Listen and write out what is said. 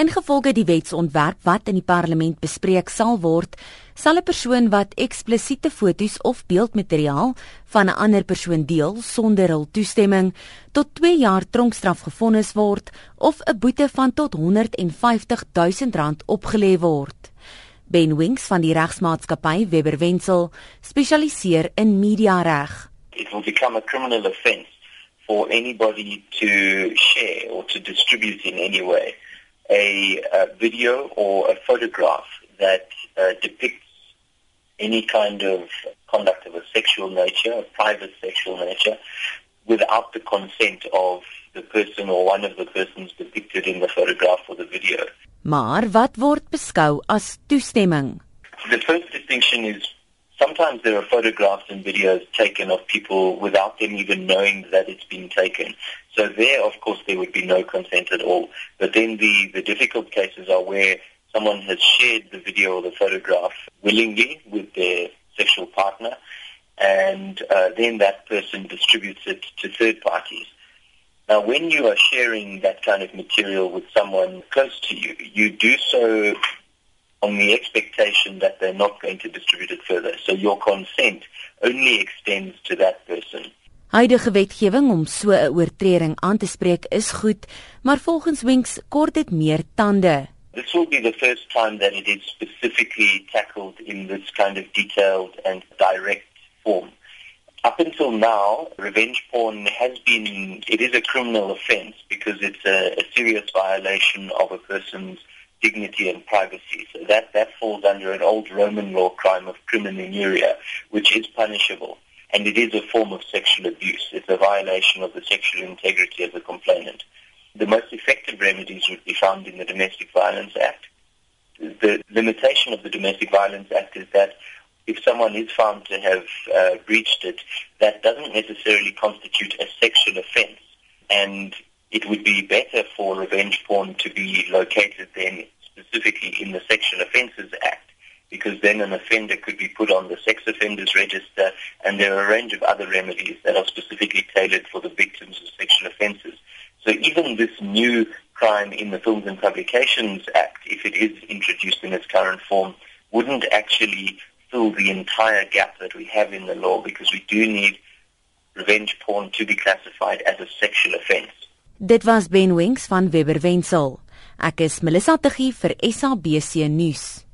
Ingevolge die wetsontwerp wat in die parlement bespreek sal word, sal 'n persoon wat eksplisiete foto's of beeldmateriaal van 'n ander persoon deel sonder hul toestemming tot 2 jaar tronkstraf gefonnis word of 'n boete van tot 150 000 rand opgelê word. Ben Winks van die regsmaatskappy Webber Wentzel spesialiseer in mediareg. It will become a criminal offence for anybody to share or to distribute in any way a, a video or a photograph that uh, depicts any kind of conduct of a sexual nature, a private sexual nature, without the consent of the person or one of the persons depicted in the photograph or the video. Maar wat word beskou as toestemming? The first distinction is sometimes there are photographs and videos taken of people without them even knowing that it's been taken. So there, of course, there would be no consent at all. But then the, the difficult cases are where someone has shared the video or the photograph willingly with their sexual partner, and uh, then that person distributes it to third parties. Now, when you are sharing that kind of material with someone close to you, you do so on the expectation that they're not going to distribute it further. So your consent only extends to that person. Huidige wetgewing om so 'n oortreding aan te spreek is goed, maar volgens Winks kort dit meer tande. This will be the first time that it is specifically tackled in this kind of detailed and direct form. Up until now, revenge porn has been, it is a criminal offense because it's a, a serious violation of a person's dignity and privacy. So that, that falls under an old Roman law crime of criminuria, which is punishable. And it is a form of sexual abuse. It's a violation of the sexual integrity of the complainant. The most effective remedies would be found in the Domestic Violence Act. The limitation of the Domestic Violence Act is that if someone is found to have uh, breached it, that doesn't necessarily constitute a sexual offense. And it would be better for revenge porn to be located then specifically in the Sexual Offences Act because then an offender could be put on the sex offenders register and there are a range of other remedies that are specifically tailored for the victims of sexual offences. So even this new crime in the Films and Publications Act, if it is introduced in its current form, wouldn't actually fill the entire gap that we have in the law because we do need revenge porn to be classified as a sexual offence. Dit was Ben Winks van Webber Wensel. Ek is Melissa Tuggie vir SABC nuus.